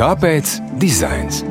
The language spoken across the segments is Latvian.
Kāpēc dizains?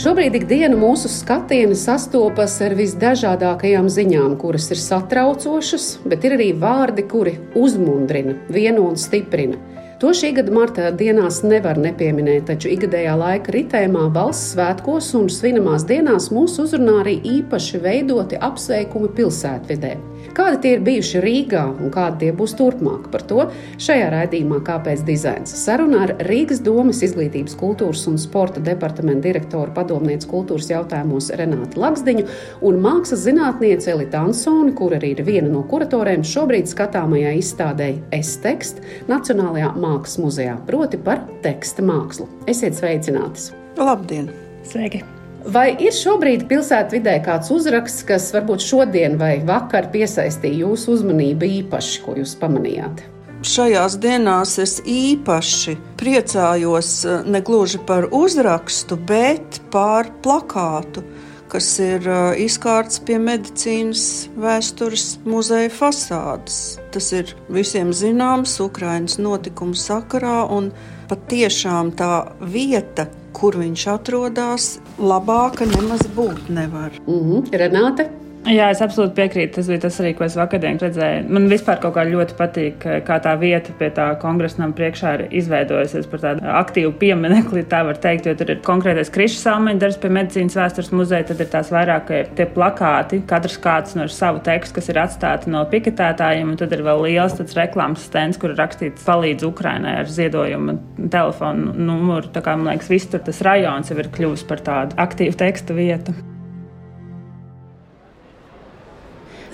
Šobrīd ikdiena mūsu skatieni sastopas ar visdažādākajām ziņām, kuras ir satraucošas, bet ir arī vārdi, kuri uzmundrina, vieno un stiprina. To šī gada martā dienās nevar nepieminēt, taču ikgadējā laika ritējumā, valsts svētkos un svinamās dienās mūs uzrunā arī īpaši veidoti apsveikumi pilsētvidē. Kādi tie ir bijuši Rīgā un kādi tie būs turpmāk? Par to šajā raidījumā Kāpēc dizains? Saruna ar Rīgas domas izglītības, kultūras un sporta departamenta direktoru padomnieci kultūras jautājumos Renātu Laksdiņu un mākslas zinātnieci Elita Ansoni, kur arī ir viena no kuratoriem šobrīd skatāmajā izstādē S-tekst Nacionālajā mākslas muzejā, proti par teksta mākslu. Esiet sveicinātas! Labdien! Sveiki! Vai ir šobrīd pilsētvidē kāds uzraksts, kas varbūt šodien vai vakar piesaistīja jūsu uzmanību īpaši, ko jūs pamanījāt? Šajās dienās es īpaši priecājos eh, ne gluži par uzrakstu, bet par plakātu, kas ir eh, izkārts pie medicīnas vēstures muzeja fasādes. Tas ir visiem zināms Ukraiņas notikumu sakarā, un patiešām tā vieta, kur viņš atrodas, labāka nemaz būt nevar. Mm -hmm. Renāte? Jā, es absolūti piekrītu. Tas bija tas arī, ko es vakar redzēju. Man vispār kaut kā ļoti patīk, kā tā vieta pie tā kongresa nama priekšā ir izveidojusies par tādu aktīvu pieminekli, tā var teikt, jo tur ir konkrētais krišs salmeņdarbs pie medicīnas vēstures muzeja, tad ir tās vairāk ir tie plakāti, katrs kāds no savu tekstu, kas ir atstāti no piketētājiem, un tad ir vēl liels tāds reklāmas stends, kur ir rakstīts palīdz Ukrainai ar ziedojumu telefonu numuru. Tā kā man liekas, viss tur tas rajons jau ir kļuvis par tādu aktīvu tekstu vietu.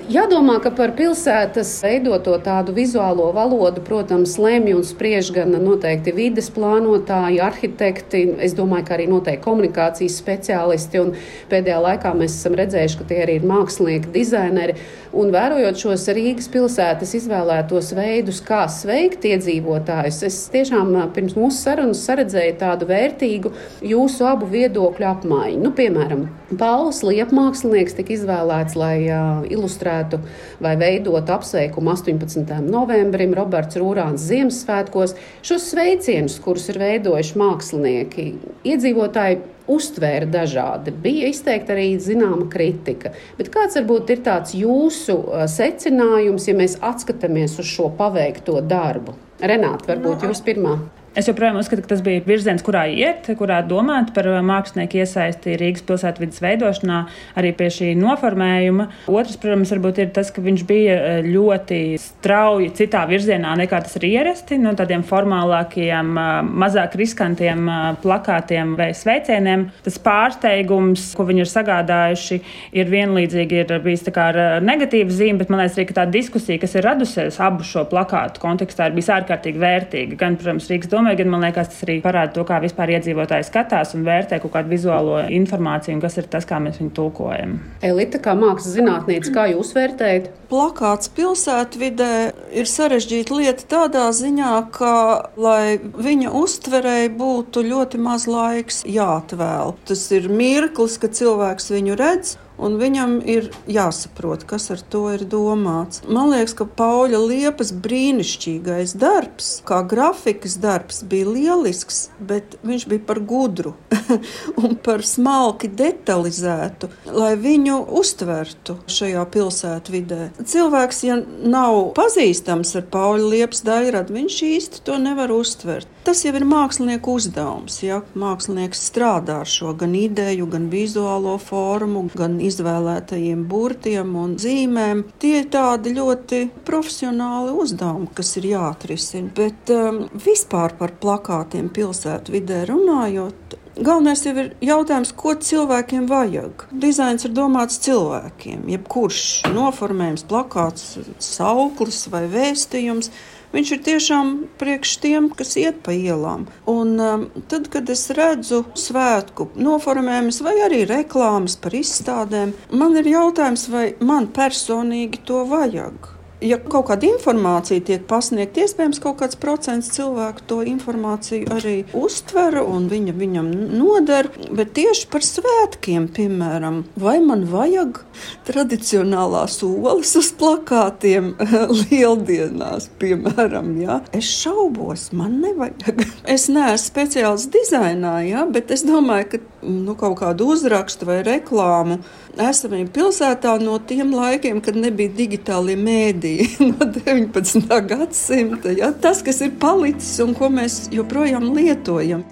Jādomā, ka par pilsētas veidoto tādu vizuālo valodu, protams, lemj un spriež gan noteikti vides plānotāji, arhitekti, es domāju, ka arī noteikti komunikācijas speciālisti. Pēdējā laikā mēs esam redzējuši, ka tie arī ir mākslinieki, dizaineri. Un vērojot šos Rīgas pilsētas izvēlētos veidus, kā sveikt iedzīvotājus, es tiešām pirms mūsu sarunas saredzēju tādu vērtīgu jūsu abu viedokļu apmaiņu. Nu, piemēram, Pauls Liepmākslinieks tika izvēlēts, lai uh, ilustrētu ilustrētu vai veidot apsveikumu 18. novembrim, Roberts Rūrāns Ziemassvētkos. Šos sveicienus, kurus ir veidojuši mākslinieki, iedzīvotāji uztvēra dažādi. Bija izteikta arī zināma kritika. Bet kāds varbūt ir tāds jūsu secinājums, ja mēs atskatāmies uz šo paveikto darbu? Renāta, varbūt no, jūs pirmā. Es joprojām uzskatu, ka tas bija virziens, kurā iet, kurā domāt par mākslinieku iesaisti Rīgas pilsētvidas veidošanā, arī pie šī noformējuma. Otrs, protams, varbūt ir tas, ka viņš bija e, ļoti strauji citā virzienā nekā tas ir ierasti, no tādiem formālākiem, e, mazāk riskantiem plakātiem vai sveicieniem. Tas pārsteigums, ko viņi ir sagādājuši, ir vienlīdzīgi ir bijis ar negatīvu zīmi, bet man liekas arī, tā diskusija, kas ir radusies abu šo plakātu kontekstā, ir bijusi ārkārtīgi vērtīga. Gan, protams, Rīgas doma domāju, gan man liekas, tas arī parāda to, kā vispār iedzīvotāji skatās un vērtē kaut kādu vizuālo informāciju, un kas ir tas, kā mēs viņu tulkojam. Elita, kā mākslas zinātniece, kā jūs vērtējat? Plakāts pilsētvidē ir sarežģīta lieta tādā ziņā, ka, lai viņa uztverēji būtu ļoti maz laiks jāatvēl. Tas ir mirklis, kad cilvēks viņu redz un viņam ir jāsaprot, kas ar to ir domāts. Man liekas, ka Pauļa Liepas brīnišķīgais darbs, kā grafikas darbs, bija lielisks, bet viņš bija par gudru un par smalki detalizētu, lai viņu uztvertu šajā pilsētvidē. Cilvēks, ja nav pazīstams ar Pauļa Liepas daļradu, viņš īsti to nevar uztvert. Tas jau ir mākslinieku uzdevums. Ja? Mākslinieks strādā ar šo gan ideju, gan vizuālo formu, gan izvēlētajiem burtiem un zīmēm. Tie ir tādi ļoti profesionāli uzdevumi, kas ir jāatrisina. Bet um, vispār par plakātiem pilsētu vidē runājot, Galvenais jau ir jautājums, ko cilvēkiem vajag. Dizains ir domāts cilvēkiem. Jebkurš noformējums, plakāts, sauklis vai vēstījums Viņš ir tiešām priekš tiem, kas iet pa ielām. Un um, tad, kad es redzu svētku noformējumus vai arī reklāmas par izstādēm, man ir jautājums, vai man personīgi to vajag. Ja kaut kāda informācija tiek pasniegta, iespējams, kaut kāds procents cilvēku to informāciju arī uztver un viņa viņam noder. Bet tieši par svētkiem, piemēram, vai man vajag tradicionālās olas uz plakātiem lieldienās, piemēram, ja? es šaubos, man nevajag. Es neesmu speciāls dizainā, ja? bet es domāju, ka nu, kaut kādu uzrakstu vai reklāmu esamību pilsētā no tiem laikiem, kad nebija digitālie mēdīji, no 19. gadsimta. Ja? Tas, kas ir palicis un ko mēs joprojām lietojam.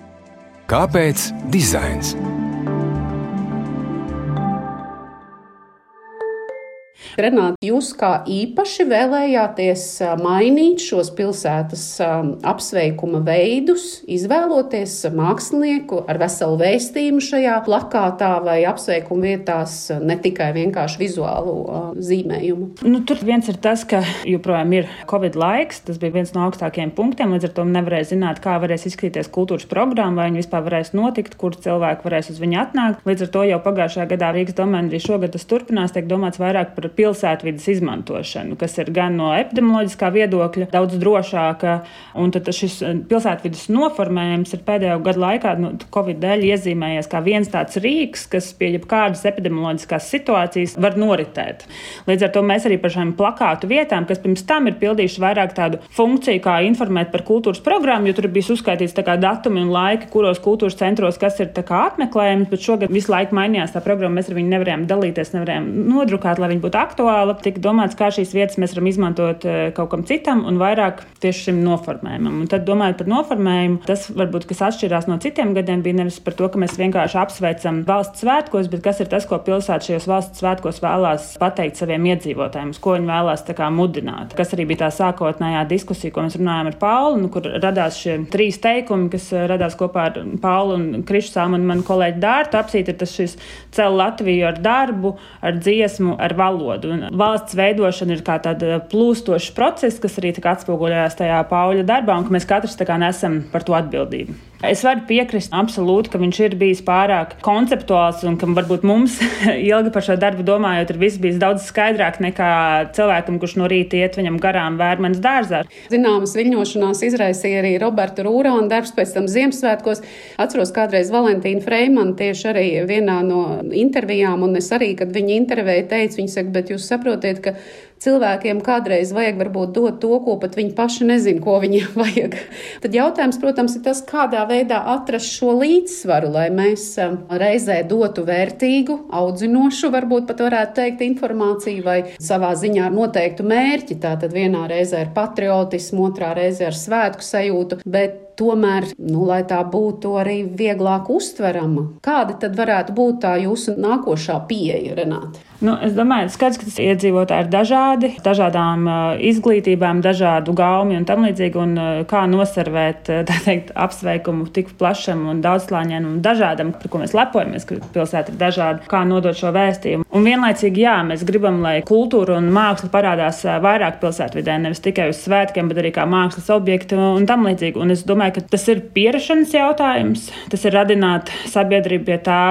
Kāpēc dizains? Renāti, jūs kā īpaši vēlējāties mainīt šos pilsētas apsveikuma veidus, izvēloties mākslinieku ar veselu vēstījumu šajā plakātā vai apsveikuma vietās, ne tikai vienkārši vizuālu zīmējumu. Nu, tur viens ir tas, ka joprojām ir Covid laiks. Tas bija viens no augstākajiem punktiem. Līdz ar to nevarēja zināt, kā varēs izskatīties kultūras programma, vai viņa vispār varēs notikt, kur cilvēki varēs uz viņu atnākt. Līdz ar to jau pagājušajā gadā Rīgas domēna arī šogad tas turpinās, tiek domāts vairāk par pilsētvidas izmantošanu, kas ir gan no epidemioloģiskā viedokļa daudz drošāka. Un tad šis eh, pilsētvidas noformējums ir pēdējo gadu laikā, nu, Covid dēļ iezīmējies kā viens tāds rīks, kas pie jebkādas epidemioloģiskās situācijas var noritēt. Līdz ar to mēs arī par šīm plakātu vietām, kas pirms tam ir pildījuši vairāk tādu funkciju, kā informēt par kultūras programmu, jo tur bija uzskaitīts datumi un laiki, kuros kultūras centros kas ir apmeklējams, bet šogad visu laiku mainījās tā programma. Mēs ar viņu nevarējām dalīties, nevarējām nodrukāt, lai viņi būtu aktuāla. Tika domāts, kā šīs vietas mēs varam izmantot eh, kaut kam citam un vairāk tieši šim noformējumam. Un tad, domājot par noformējumu, tas varbūt kas atšķirās no citiem gadiem, bija nevis par to, ka mēs vienkārši apsveicam valsts svētkos, bet kas ir tas, ko pilsēta šajos valsts svētkos vēlās pateikt saviem iedzīvotājiem, ko viņi vēlās mudināt. Kas arī bija tā sākotnējā diskusija, ko mēs runājām ar Paulu, nu, kur radās šie trīs teikumi, kas eh, radās kopā ar Paulu un Krišsām un manu kolēģi Dārtu. Apsīt ir tas šis cel Latviju ar darbu, ar dziesmu, ar valodu valodu. Un valsts veidošana ir kā tāds plūstošs process, kas arī atspoguļojās tajā Pauļa darbā, un ka mēs katrs nesam par to atbildību. Es varu piekrist absolūti, ka viņš ir bijis pārāk konceptuāls un ka varbūt mums ilgi par šo darbu domājot, ir viss bijis daudz skaidrāk nekā cilvēkam, kurš no rīta iet viņam garām vērmenes dārzā. Zināmas viļņošanās izraisīja arī Roberta Rūrāna darbs pēc tam Ziemassvētkos. Atceros kādreiz Valentīnu Freimanu tieši arī vienā no intervijām, un es arī, kad viņa intervēja, teicu, viņa saka, bet jūs saprotiet, ka cilvēkiem kādreiz vajag varbūt dot to, ko pat viņi paši nezina, ko viņiem vajag. Tad jautājums, protams, ir tas, kādā veidā atrast šo līdzsvaru, lai mēs um, reizē dotu vērtīgu, audzinošu, varbūt pat varētu teikt, informāciju vai savā ziņā ar noteiktu mērķi. Tātad vienā reizē ar patriotismu, otrā reizē ar svētku sajūtu, bet tomēr, nu, lai tā būtu arī vieglāk uztverama. Kāda tad varētu būt tā jūsu nākošā pieeja, Renāte? Nu, es domāju, skats, ka iedzīvotāji ir dažādi, dažādām izglītībām, dažādu gaumi un tam līdzīgi. Un, kā nosarvēt teikt, apsveikumu tik plašam un daudzslāņainam un dažādam, par ko mēs lepojamies, ka pilsēta ir dažāda, kā nodot šo vēstījumu. Un vienlaicīgi, jā, mēs gribam, lai kultūra un māksla parādās vairāk pilsētvidē, nevis tikai uz svētkiem, bet arī kā mākslas objekti un tam līdzīgi. Un es domāju, ka tas ir pierašanas jautājums. Tas ir radināt sabiedrību pie tā,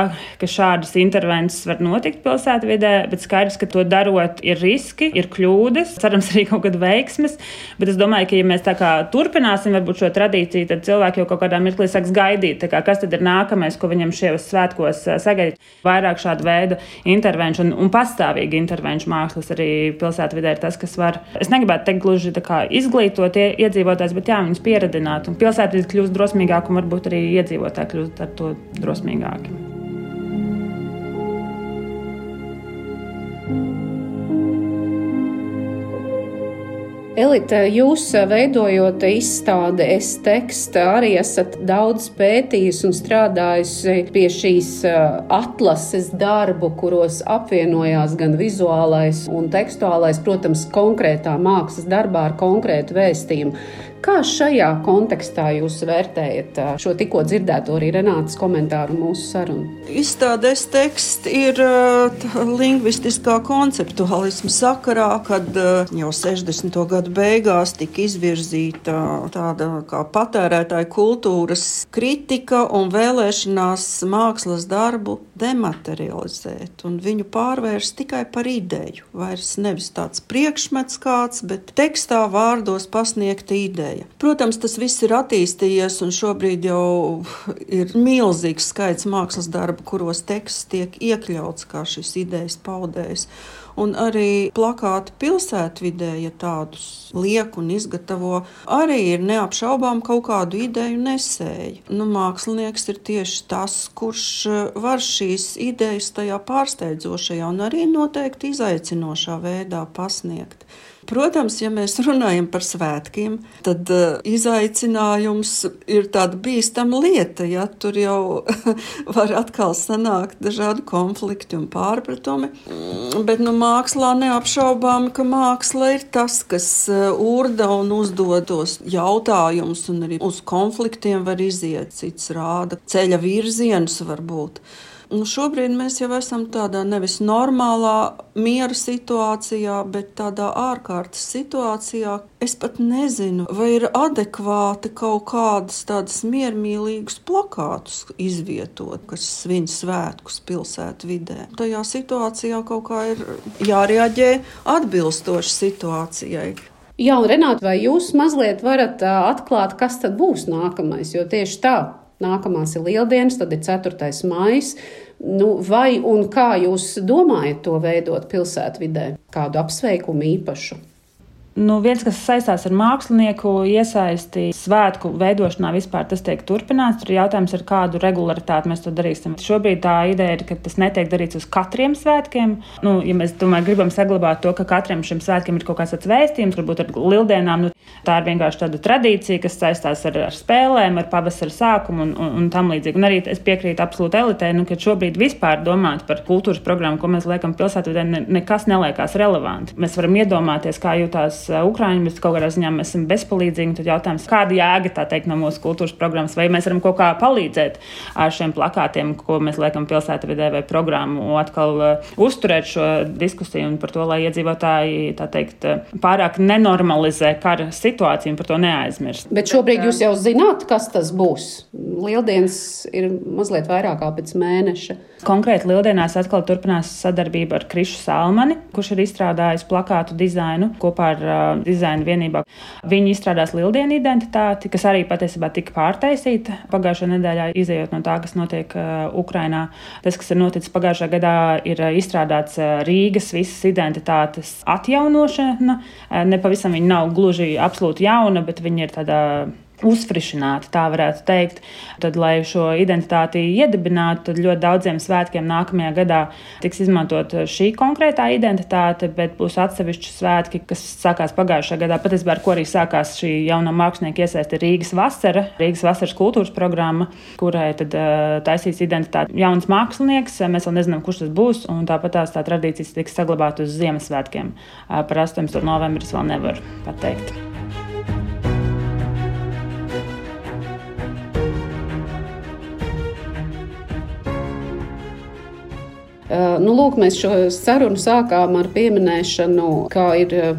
ka šādas intervences var notikt pilsētvidē, bet skaidrs, ka to darot ir riski, ir kļūdas, cerams, arī kaut kāda veiksmes. Bet es domāju, ka ja mēs tā kā turpināsim varbūt šo tradīciju, tad cilvēki jau kaut kādā mirklī sāks gaidīt, kā, kas tad ir nākamais, ko viņam šajos svētkos sagaidīt. Vairāk šāda veida intervenciju un, un pastāvīga intervenciju mākslas arī pilsētvidē ir tas, kas var, es negribētu teikt gluži izglītot iedzīvotājs, bet jā, viņus pieradināt. Un pilsētvidē kļūst drosmīgāka un varbūt arī iedzīvotāji kļūst ar to drosmīgāki. Elita, jūs veidojot izstādi, es tekstu arī esat daudz pētījis un strādājis pie šīs atlases darbu, kuros apvienojās gan vizuālais un tekstuālais, protams, konkrētā mākslas darbā ar konkrētu vēstījumu. Kā šajā kontekstā jūs vērtējat šo tikko dzirdēto arī Renātas komentāru mūsu sarunu? Izstādēs teksts ir uh, lingvistiskā konceptuālisma sakarā, kad uh, jau 60. gadu beigās tika izvirzīta tāda kā patērētāja kultūras kritika un vēlēšanās mākslas darbu dematerializēt un viņu pārvērst tikai par ideju. Vairs nevis tāds priekšmets kāds, bet tekstā vārdos pasniegta ideja ideja. Protams, tas viss ir attīstījies, un šobrīd jau ir milzīgs skaits mākslas darbu, kuros teksts tiek iekļauts kā šis idejas paudējs. Un arī plakāti pilsētvidē, ja tādus liek un izgatavo, arī ir neapšaubām kaut kādu ideju nesēji. Nu, mākslinieks ir tieši tas, kurš eh, var šīs idejas tajā pārsteidzošajā un arī noteikti izaicinošā veidā pasniegt. Protams, ja mēs runājam par svētkiem, tad uh, izaicinājums ir tāda bīstama lieta. Ja? Tur jau var atkal sanākt dažādi konflikti un pārpratumi. Bet nu, mākslā neapšaubām, ka māksla ir tas, kas uh, urda un uzdod tos jautājumus, un arī uz konfliktiem var iziet. Cits rāda ceļa virzienus varbūt. Nu, šobrīd mēs jau esam tādā nevis normālā miera situācijā, bet tādā ārkārtas situācijā. Es pat nezinu, vai ir adekvāti kaut kādas tādas miermīlīgas plakātus izvietot, kas svin svētkus pilsētu vidē. Tajā situācijā kaut kā ir jārēģē atbilstoši situācijai. Jā, un Renāta, vai jūs mazliet varat atklāt, kas tad būs nākamais? Jo tieši tā, nākamās ir lieldienas, tad ir 4. maija. Nu, vai un kā jūs domājat to veidot pilsētvidē? Kādu apsveikumu īpašu? Nu, viens, kas saistās ar mākslinieku iesaisti svētku veidošanā, vispār tas tiek turpināts. Tur ir jautājums, ar kādu regularitāti mēs to darīsim. Šobrīd tā ideja ir, ka tas netiek darīts uz katriem svētkiem. Nu, ja mēs tomēr gribam saglabāt to, ka katram šim svētkiem ir kaut kāds vēstījums, varbūt ar lieldienām, nu, tā ir vienkārši tāda tradīcija, kas saistās ar, ar spēlēm, ar pavasara sākumu un, un, un tam līdzīgi. Un arī es piekrītu absolūti elitei, nu, ka šobrīd vispār domāt par kultūras programmu, ko mēs liekam pilsētvidē, ne, nekas neliekās relevanti. Mēs varam iedomāties, kā jūtās Eh, Ukrāņi, bet kaut kādā ziņā mēs esam bezpalīdzīgi. Tad jautājums, kāda jēga teikt, no mūsu kultūras programmas, vai mēs varam kaut kā palīdzēt ar šiem plakātiem, ko mēs liekam pilsētvidē vai programmu, atkal uh, uzturēt šo diskusiju un par to, lai iedzīvotāji teikt, eh, pārāk nenormalizē kara situāciju un par to neaizmirst. Bet šobrīd jūs jau zināt, kas tas būs. Lieldienas ir mazliet vairāk kā pēc mēneša. Konkrēti Lieldienās atkal turpinās sadarbība ar Krišu Salmani, kurš ir izstrādājis plakātu dizainu kopā ar uh, dizaina vienībā. Viņi izstrādās Lieldienu identitāti, kas arī patiesībā tika pārtaisīta pagājušā nedēļā, izējot no tā, kas notiek uh, Ukrainā. Tas, kas ir noticis pagājušā gadā, ir uh, izstrādāts uh, Rīgas visas identitātes atjaunošana. Uh, nepavisam viņa nav gluži absolūti jauna, bet viņa ir tādā uzfrišināti, tā varētu teikt. Tad, lai šo identitāti iedibinātu, tad ļoti daudziem svētkiem nākamajā gadā tiks izmantot šī konkrētā identitāte, bet būs atsevišķi svētki, kas sākās pagājušajā gadā. Patiesībā ar ko arī sākās šī jaunā mākslinieka iesaiste Rīgas vasara, Rīgas vasaras kultūras programma, kurai tad uh, taisīs identitāti jauns mākslinieks. Mēs vēl nezinām, kurš tas būs, un tāpat tās tā tradīcijas tiks saglabāta uz Ziemassvētkiem. Uh, par 18. novembri es vēl nevaru pateikt. Nu, lūk, mēs šo sarunu sākām ar pieminēšanu, kā ir eh,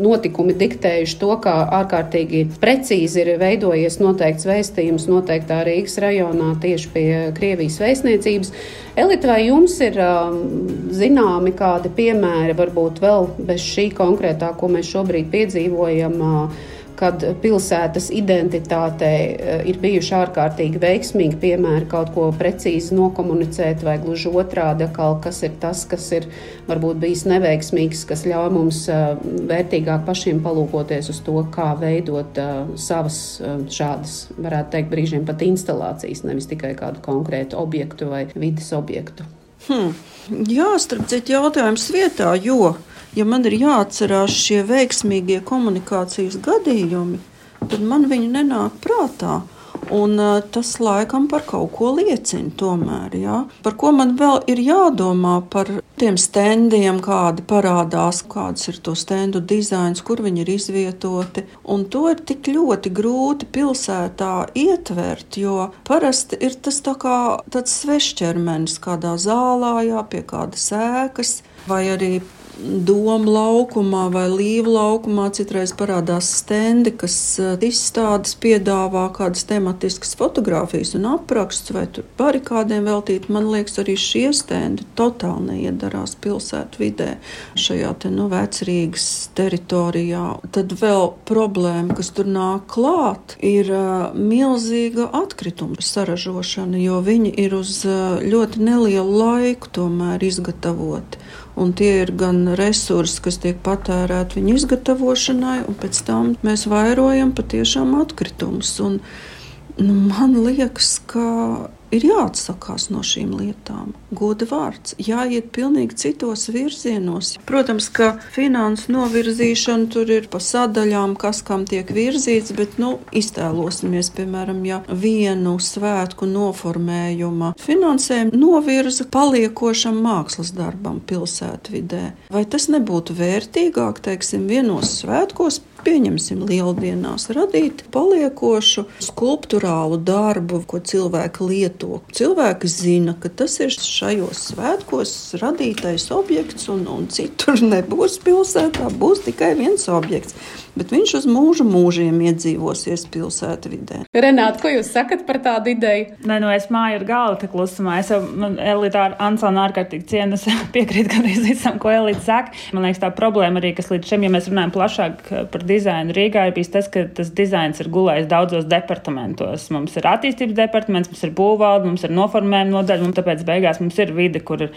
notikumi diktējuši to, kā ārkārtīgi precīzi ir veidojies noteikts vēstījums noteiktā Rīgas rajonā tieši pie Krievijas vēstniecības. Elita, vai jums ir um, zināmi kādi piemēri, varbūt vēl bez šī konkrētā, ko mēs šobrīd piedzīvojam? Kad pilsētas identitātē eh, ir bijuši ārkārtīgi veiksmīgi piemēri kaut ko precīzi nokomunicēt, vai gluži otrādi, kas ir tas, kas ir varbūt bijis neveiksmīgs, kas ļauj mums eh, vērtīgāk pašiem palūkoties uz to, kā veidot eh, savas šādas, varētu teikt, brīžiem pat instalācijas, nevis tikai kādu konkrētu objektu vai vidas objektu. Hmm. Jā, starp citu, jautājums vietā, jo ja man ir jāatcerās šie veiksmīgie komunikācijas gadījumi, tad man viņi nenāk prātā. Un tas laikam par kaut ko liecina tomēr. Ja? Par ko man vēl ir jādomā par tiem standiem, kādi parādās, kāds ir to standu dizains, kur viņi ir izvietoti. Un to ir tik ļoti grūti pilsētā ietvert, jo parasti ir tas tā kā tāds svešķermenis kādā zālā, jā, pie kādas ēkas vai arī Doma laukumā vai Līva laukumā citreiz parādās stendi, kas eh, izstādes piedāvā kādas tematiskas fotogrāfijas un aprakstus vai barikādiem veltīt. Man liekas, arī šie stendi totāli neiedarās pilsētu vidē, šajā te nu vecrīgas teritorijā. Tad vēl problēma, kas tur nāk klāt, ir uh, milzīga atkrituma saražošana, jo viņi ir uz uh, ļoti nelielu laiku tomēr izgatavoti un tie ir gan resursi, kas tiek patērēti viņu izgatavošanai, un pēc tam mēs vairojam patiešām atkritumus. Un, nu, man liekas, ka ir jāatsakās no šīm lietām. Goda vārds, jāiet pilnīgi citos virzienos. Protams, ka finansu novirzīšana tur ir pa sadaļām, kas kam tiek virzīts, bet nu, iztēlosimies, piemēram, ja vienu svētku noformējuma finansējumu novirza paliekošam mākslas darbam pilsētvidē. Vai tas nebūtu vērtīgāk, teiksim, vienos svētkos pieņemsim lieldienās, radīt paliekošu skulptūrālu darbu, ko cilvēki lieto. Cilvēki zina, ka tas ir šajos svētkos radītais objekts, un, un citur nebūs pilsētā, būs tikai viens objekts bet viņš uz mūžu mūžiem iedzīvosies pilsētvidē. Renāta, ko jūs sakat par tādu ideju? Nē, nu es māju ar galvu te klusumā. Es jau elitāru Ansonu ārkārtīgi cienu, es piekrītu gandrīz visam, ko Elīte saka. Man liekas, tā problēma arī, kas līdz šim, ja mēs runājam plašāk par dizainu Rīgā, ir bijis tas, ka tas dizains ir gulējis daudzos departamentos. Mums ir attīstības departaments, mums ir būvvalde, mums ir noformējuma nodaļa, un tāpēc beigās mums ir vide, kur uh,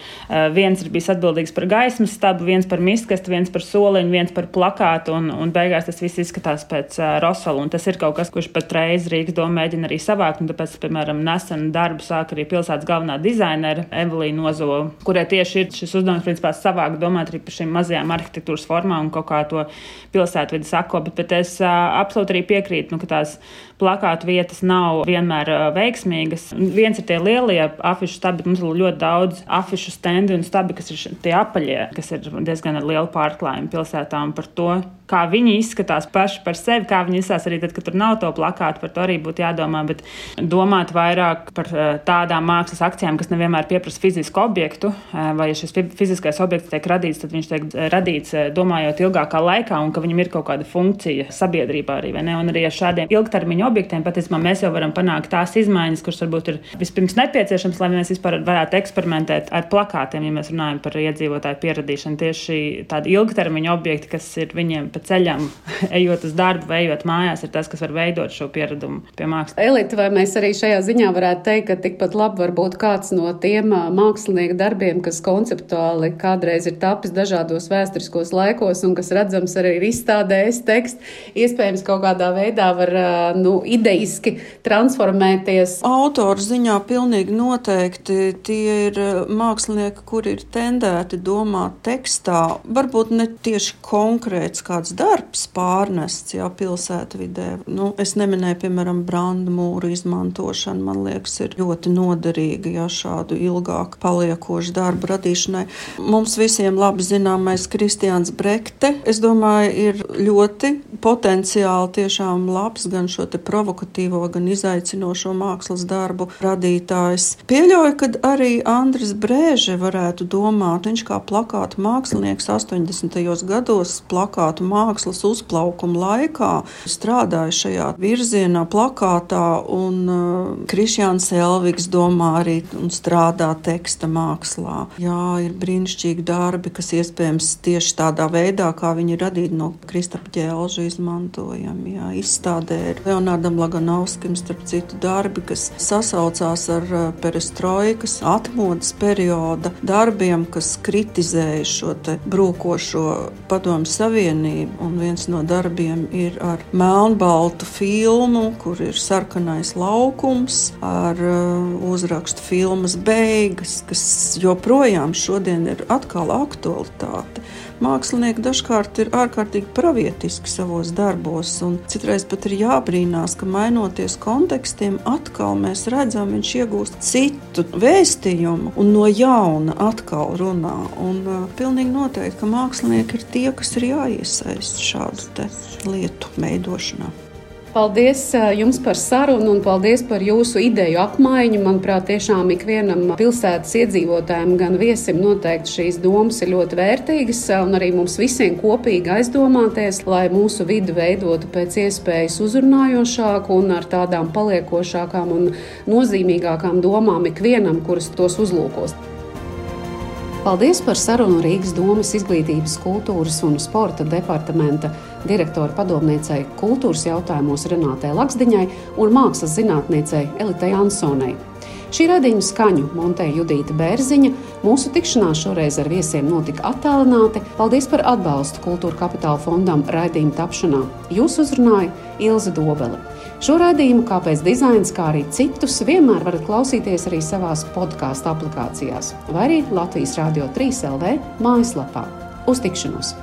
viens ir bijis atbildīgs par gaismas stabu, viens par miskastu, viens par soliņu, viens par plakātu, un, un beigās beigās tas viss izskatās pēc uh, Rosala. Tas ir kaut kas, kurš patreiz Rīgas doma mēģina arī savākt. Tāpēc, piemēram, nesen darbu sāk arī pilsētas galvenā dizainere Evelīna Ozola, kurai tieši ir šis uzdevums principā savākt, domāt arī par šīm mazajām arhitektūras formām un kaut kā to pilsētvidu sakot. Bet es uh, absolūti arī piekrītu, nu, ka tās plakātu vietas nav vienmēr uh, veiksmīgas. Viens ir tie lielie afišu stabi, bet mums ir ļoti daudz afišu stendi un stabi, kas ir tie apaļie, kas ir diezgan ar lielu pārklājumu pilsētām par to, kā viņi izskatās paši par sevi, kā viņi izskatās arī tad, kad tur nav to plakātu. Par to arī būtu jādomā, bet domāt vairāk par uh, tādām mākslas akcijām, kas nevienmēr pieprasa fizisku objektu, uh, vai ja šis fiziskais objekts tiek radīts, tad viņš tiek radīts domājot ilgākā laikā un ka viņam ir kaut kāda funkcija sabiedrībā arī. Un arī ar šādiem ilgtermiņa objektiem patiesībā mēs jau varam panākt tās izmaiņas, kuras varbūt ir vispirms nepieciešamas, lai mēs vispār varētu eksperimentēt ar plakātiem, ja mēs runājam par iedzīvotāju pieradīšanu. Tieši tādi ilgtermiņa objekti, kas ir viņiem pa ceļam, ejot uz darbu, ejot mājās, ir tas, kas var veidot šo pieradumu pie mākslas. Elita, vai mēs arī šajā ziņā varētu teikt, ka tikpat labi var būt kāds no tiem mākslinieku darbiem, kas konceptuāli kādreiz ir tapis dažādos vēsturiskos laikos un kas redzams arī ir izstādēs teksts, iespējams kaut kādā veidā var nu, ideiski transformēties. Autoru ziņā pilnīgi noteikti tie ir mākslinieki, kuri ir tendēti domāt tekstā. Varbūt ne tieši konkrēts kāds darbs pārnests jā, pilsētvidē. Nu, es neminēju, piemēram, brandu mūru izmantošanu. Man liekas, ir ļoti noderīga jā, šādu ilgāku paliekošu darbu radīšanai. Mums visiem labi zināmais Kristians Brekte, es domāju, ir ļoti potenciāli tiešām labs gan šo provokatīvo, gan izaicinošo mākslas darbu radītājs. Pieļauju, ka arī Andris Brēže varētu domāt, viņš kā plakāta mākslinieks 80. gados plakātu mākslas uzplaukuma laikā strādāja šajā virzienā plakātā, un uh, Krišjāns Elvigs domā arī un strādā teksta mākslā. Jā, ir brīnišķīgi darbi, kas iespējams tieši tādā veidā, kā viņi ir radīti no Kristapa ķēlža izmantojami. Jā, izstādē ir Leonardam Laganovskim, starp citu, darbi, kas sasaucās ar uh, perestroikas atmodas perioda darbiem, kas kritizēja šo brūkošo padomu savienību. Un viens no darbiem ir ar melnbaltu filmu, kur ir sarkanais laukums ar uh, uzrakstu filmas beigas, kas joprojām šodien ir atkal aktualitāte. Mākslinieki dažkārt ir ārkārtīgi pravietiski savos darbos, un citreiz pat ir jābrīnās, ka mainoties kontekstiem, atkal mēs redzam, viņš iegūst citu vēstījumu un no jauna atkal runā. Un, uh, pilnīgi noteikti, ka mākslinieki ir tie, kas ir jāiesaist šādu lietu veidošanā. Paldies jums par sarunu un paldies par jūsu ideju apmaiņu. Manuprāt, tiešām ikvienam pilsētas iedzīvotājam, gan viesim noteikti šīs domas ir ļoti vērtīgas un arī mums visiem kopīgi aizdomāties, lai mūsu vidi veidotu pēc iespējas uzrunājošāku un ar tādām paliekošākām un nozīmīgākām domām ikvienam, kurus tos uzlūkos. Paldies par sarunu Rīgas domas izglītības, kultūras un sporta departamenta direktora padomniecei kultūras jautājumos Renātei Laksdiņai un mākslas zinātniecei Elitei Ansonai. Šī raidījuma skaņu montēja Judita Bērziņa. Mūsu tikšanās šoreiz ar viesiem notika attālināti. Paldies par atbalstu Kultūra Kapitāla fondam raidījuma tapšanā. Jūs uzrunāja Ilza Dobele. Šo raidījumu, kāpēc dizains, kā arī citus, vienmēr varat klausīties arī savās podkāstu aplikācijās vai arī Latvijas Rādio 3 LV mājaslapā. Uz tikšanos!